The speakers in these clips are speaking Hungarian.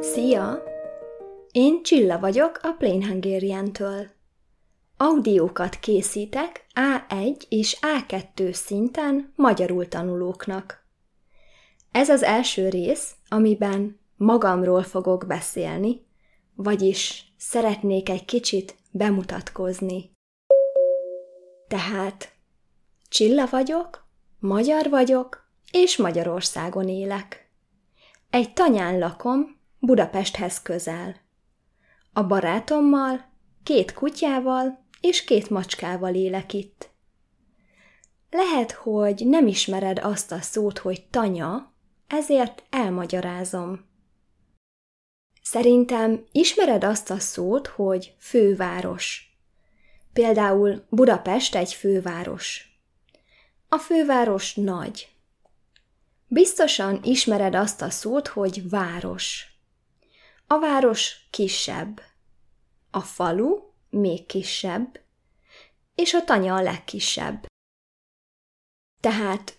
Szia! Én Csilla vagyok a Plain Hungarian-től. Audiókat készítek A1 és A2 szinten magyarul tanulóknak. Ez az első rész, amiben magamról fogok beszélni, vagyis szeretnék egy kicsit bemutatkozni. Tehát Csilla vagyok, magyar vagyok, és Magyarországon élek. Egy tanyán lakom, Budapesthez közel. A barátommal, két kutyával és két macskával élek itt. Lehet, hogy nem ismered azt a szót, hogy tanya, ezért elmagyarázom. Szerintem ismered azt a szót, hogy főváros. Például Budapest egy főváros. A főváros nagy. Biztosan ismered azt a szót, hogy város. A város kisebb, a falu még kisebb, és a tanya a legkisebb. Tehát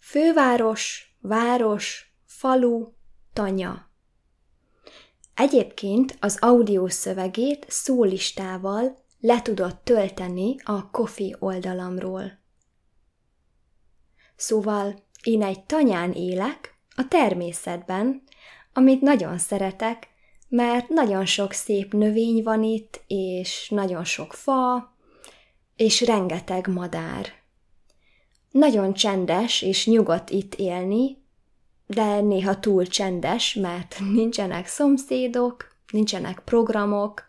főváros, város, falu, tanya. Egyébként az audio szövegét szólistával le tudod tölteni a Kofi oldalamról. Szóval én egy tanyán élek, a természetben, amit nagyon szeretek, mert nagyon sok szép növény van itt, és nagyon sok fa, és rengeteg madár. Nagyon csendes és nyugodt itt élni, de néha túl csendes, mert nincsenek szomszédok, nincsenek programok,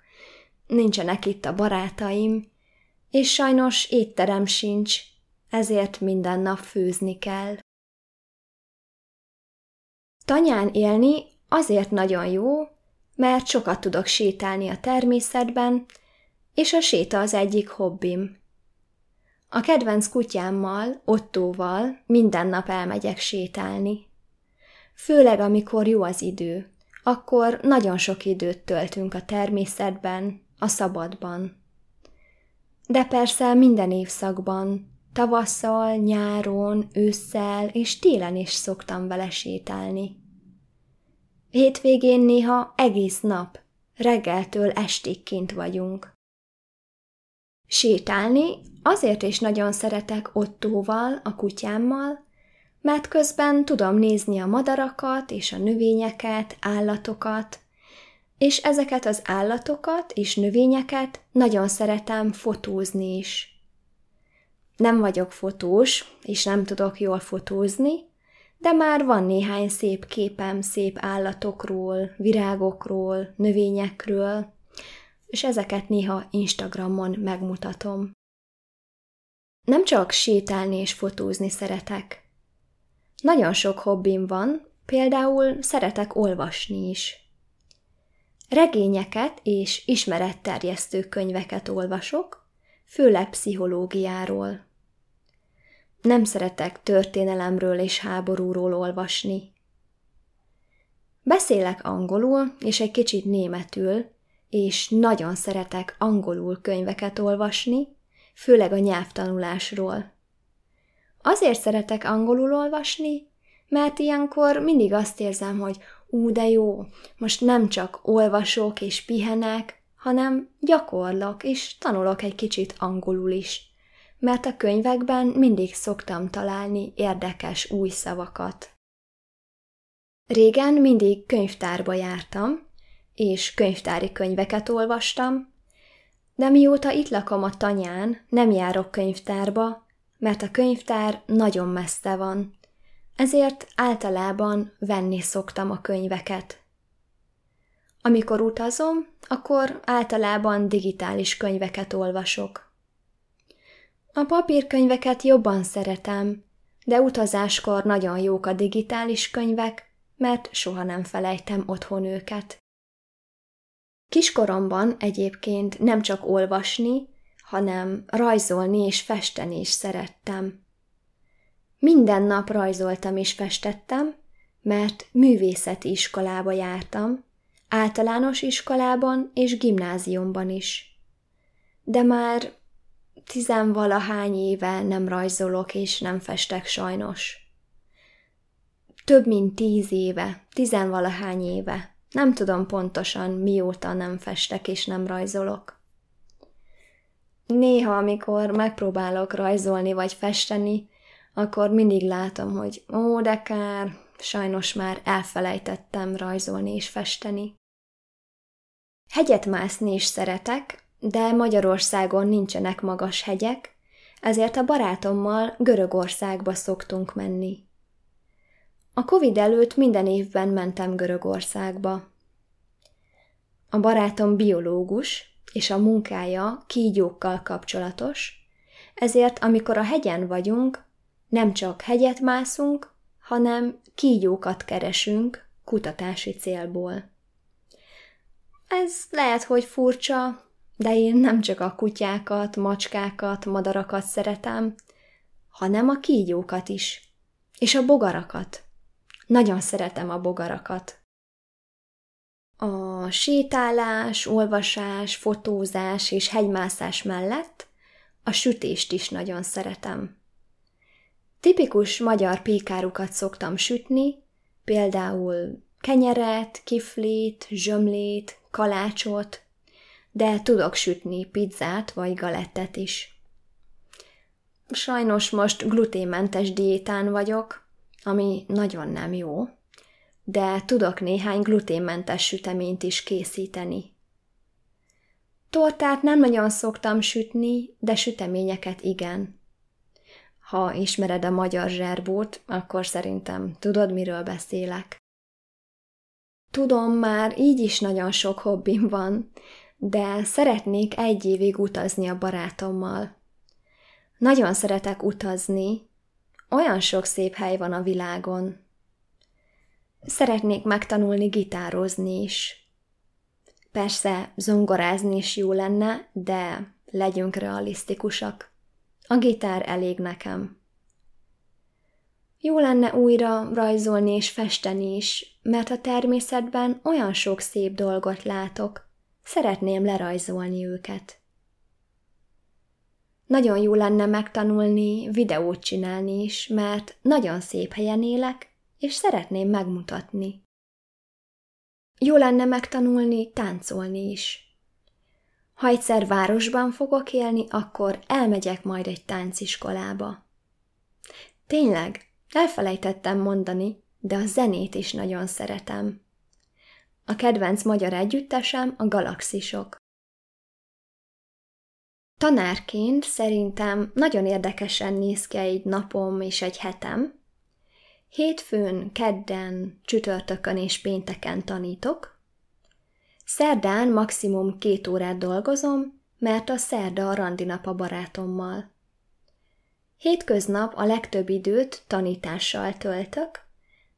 nincsenek itt a barátaim, és sajnos étterem sincs, ezért minden nap főzni kell. Tanyán élni azért nagyon jó, mert sokat tudok sétálni a természetben, és a séta az egyik hobbim. A kedvenc kutyámmal, Ottóval minden nap elmegyek sétálni. Főleg, amikor jó az idő, akkor nagyon sok időt töltünk a természetben, a szabadban. De persze minden évszakban, tavasszal, nyáron, ősszel és télen is szoktam vele sétálni. Hétvégén néha egész nap, reggeltől estig kint vagyunk. Sétálni azért is nagyon szeretek Ottóval, a kutyámmal, mert közben tudom nézni a madarakat és a növényeket, állatokat, és ezeket az állatokat és növényeket nagyon szeretem fotózni is. Nem vagyok fotós, és nem tudok jól fotózni, de már van néhány szép képem szép állatokról, virágokról, növényekről, és ezeket néha Instagramon megmutatom. Nem csak sétálni és fotózni szeretek. Nagyon sok hobbim van, például szeretek olvasni is. Regényeket és ismeretterjesztő könyveket olvasok, főleg pszichológiáról. Nem szeretek történelemről és háborúról olvasni. Beszélek angolul és egy kicsit németül, és nagyon szeretek angolul könyveket olvasni, főleg a nyelvtanulásról. Azért szeretek angolul olvasni, mert ilyenkor mindig azt érzem, hogy ú, de jó, most nem csak olvasok és pihenek, hanem gyakorlok és tanulok egy kicsit angolul is mert a könyvekben mindig szoktam találni érdekes új szavakat. Régen mindig könyvtárba jártam, és könyvtári könyveket olvastam, de mióta itt lakom a tanyán, nem járok könyvtárba, mert a könyvtár nagyon messze van, ezért általában venni szoktam a könyveket. Amikor utazom, akkor általában digitális könyveket olvasok. A papírkönyveket jobban szeretem, de utazáskor nagyon jók a digitális könyvek, mert soha nem felejtem otthon őket. Kiskoromban egyébként nem csak olvasni, hanem rajzolni és festeni is szerettem. Minden nap rajzoltam és festettem, mert művészeti iskolába jártam, általános iskolában és gimnáziumban is. De már tizenvalahány éve nem rajzolok és nem festek sajnos. több mint tíz éve, tizenvalahány éve. Nem tudom pontosan, mióta nem festek és nem rajzolok. Néha, amikor megpróbálok rajzolni vagy festeni, akkor mindig látom, hogy ó, de kár, sajnos már elfelejtettem rajzolni és festeni. Hegyet mászni is szeretek, de Magyarországon nincsenek magas hegyek, ezért a barátommal Görögországba szoktunk menni. A Covid előtt minden évben mentem Görögországba. A barátom biológus, és a munkája kígyókkal kapcsolatos, ezért amikor a hegyen vagyunk, nem csak hegyet mászunk, hanem kígyókat keresünk kutatási célból. Ez lehet, hogy furcsa, de én nem csak a kutyákat, macskákat, madarakat szeretem, hanem a kígyókat is, és a bogarakat. Nagyon szeretem a bogarakat. A sétálás, olvasás, fotózás és hegymászás mellett a sütést is nagyon szeretem. Tipikus magyar pékárukat szoktam sütni, például kenyeret, kiflét, zsömlét, kalácsot, de tudok sütni pizzát vagy galettet is. Sajnos most gluténmentes diétán vagyok, ami nagyon nem jó, de tudok néhány gluténmentes süteményt is készíteni. Tortát nem nagyon szoktam sütni, de süteményeket igen. Ha ismered a magyar zserbót, akkor szerintem tudod, miről beszélek. Tudom, már így is nagyon sok hobbim van, de szeretnék egy évig utazni a barátommal. Nagyon szeretek utazni, olyan sok szép hely van a világon. Szeretnék megtanulni gitározni is. Persze, zongorázni is jó lenne, de legyünk realisztikusak. A gitár elég nekem. Jó lenne újra rajzolni és festeni is, mert a természetben olyan sok szép dolgot látok, szeretném lerajzolni őket. Nagyon jó lenne megtanulni videót csinálni is, mert nagyon szép helyen élek, és szeretném megmutatni. Jó lenne megtanulni táncolni is. Ha egyszer városban fogok élni, akkor elmegyek majd egy tánciskolába. Tényleg, elfelejtettem mondani, de a zenét is nagyon szeretem. A kedvenc magyar együttesem a Galaxisok. Tanárként szerintem nagyon érdekesen néz ki egy napom és egy hetem. Hétfőn, kedden, csütörtökön és pénteken tanítok. Szerdán maximum két órát dolgozom, mert a szerda a randinap a barátommal. Hétköznap a legtöbb időt tanítással töltök,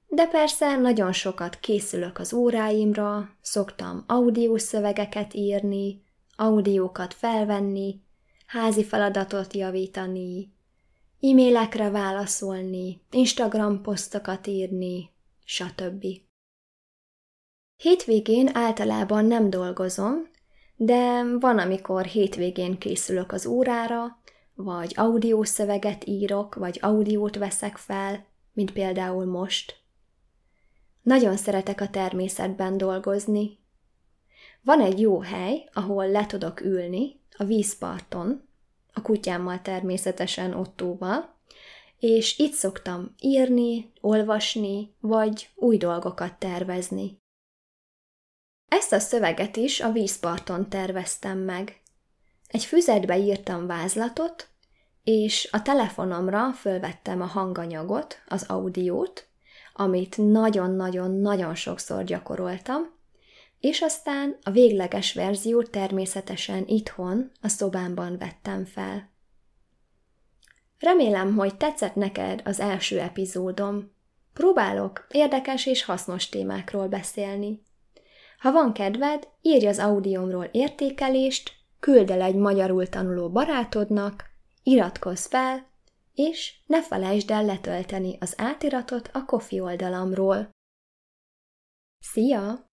de persze nagyon sokat készülök az óráimra, szoktam audiószövegeket írni, audiókat felvenni, házi feladatot javítani, e-mailekre válaszolni, Instagram posztokat írni, stb. Hétvégén általában nem dolgozom, de van, amikor hétvégén készülök az órára, vagy audiószöveget írok, vagy audiót veszek fel, mint például most. Nagyon szeretek a természetben dolgozni. Van egy jó hely, ahol le tudok ülni, a vízparton, a kutyámmal természetesen Ottóval, és itt szoktam írni, olvasni, vagy új dolgokat tervezni. Ezt a szöveget is a vízparton terveztem meg. Egy füzetbe írtam vázlatot, és a telefonomra fölvettem a hanganyagot, az audiót, amit nagyon-nagyon-nagyon sokszor gyakoroltam, és aztán a végleges verziót természetesen itthon, a szobámban vettem fel. Remélem, hogy tetszett neked az első epizódom. Próbálok érdekes és hasznos témákról beszélni. Ha van kedved, írj az audiómról értékelést, küld el egy magyarul tanuló barátodnak, iratkozz fel, és ne felejtsd el letölteni az átiratot a Kofi oldalamról. Szia!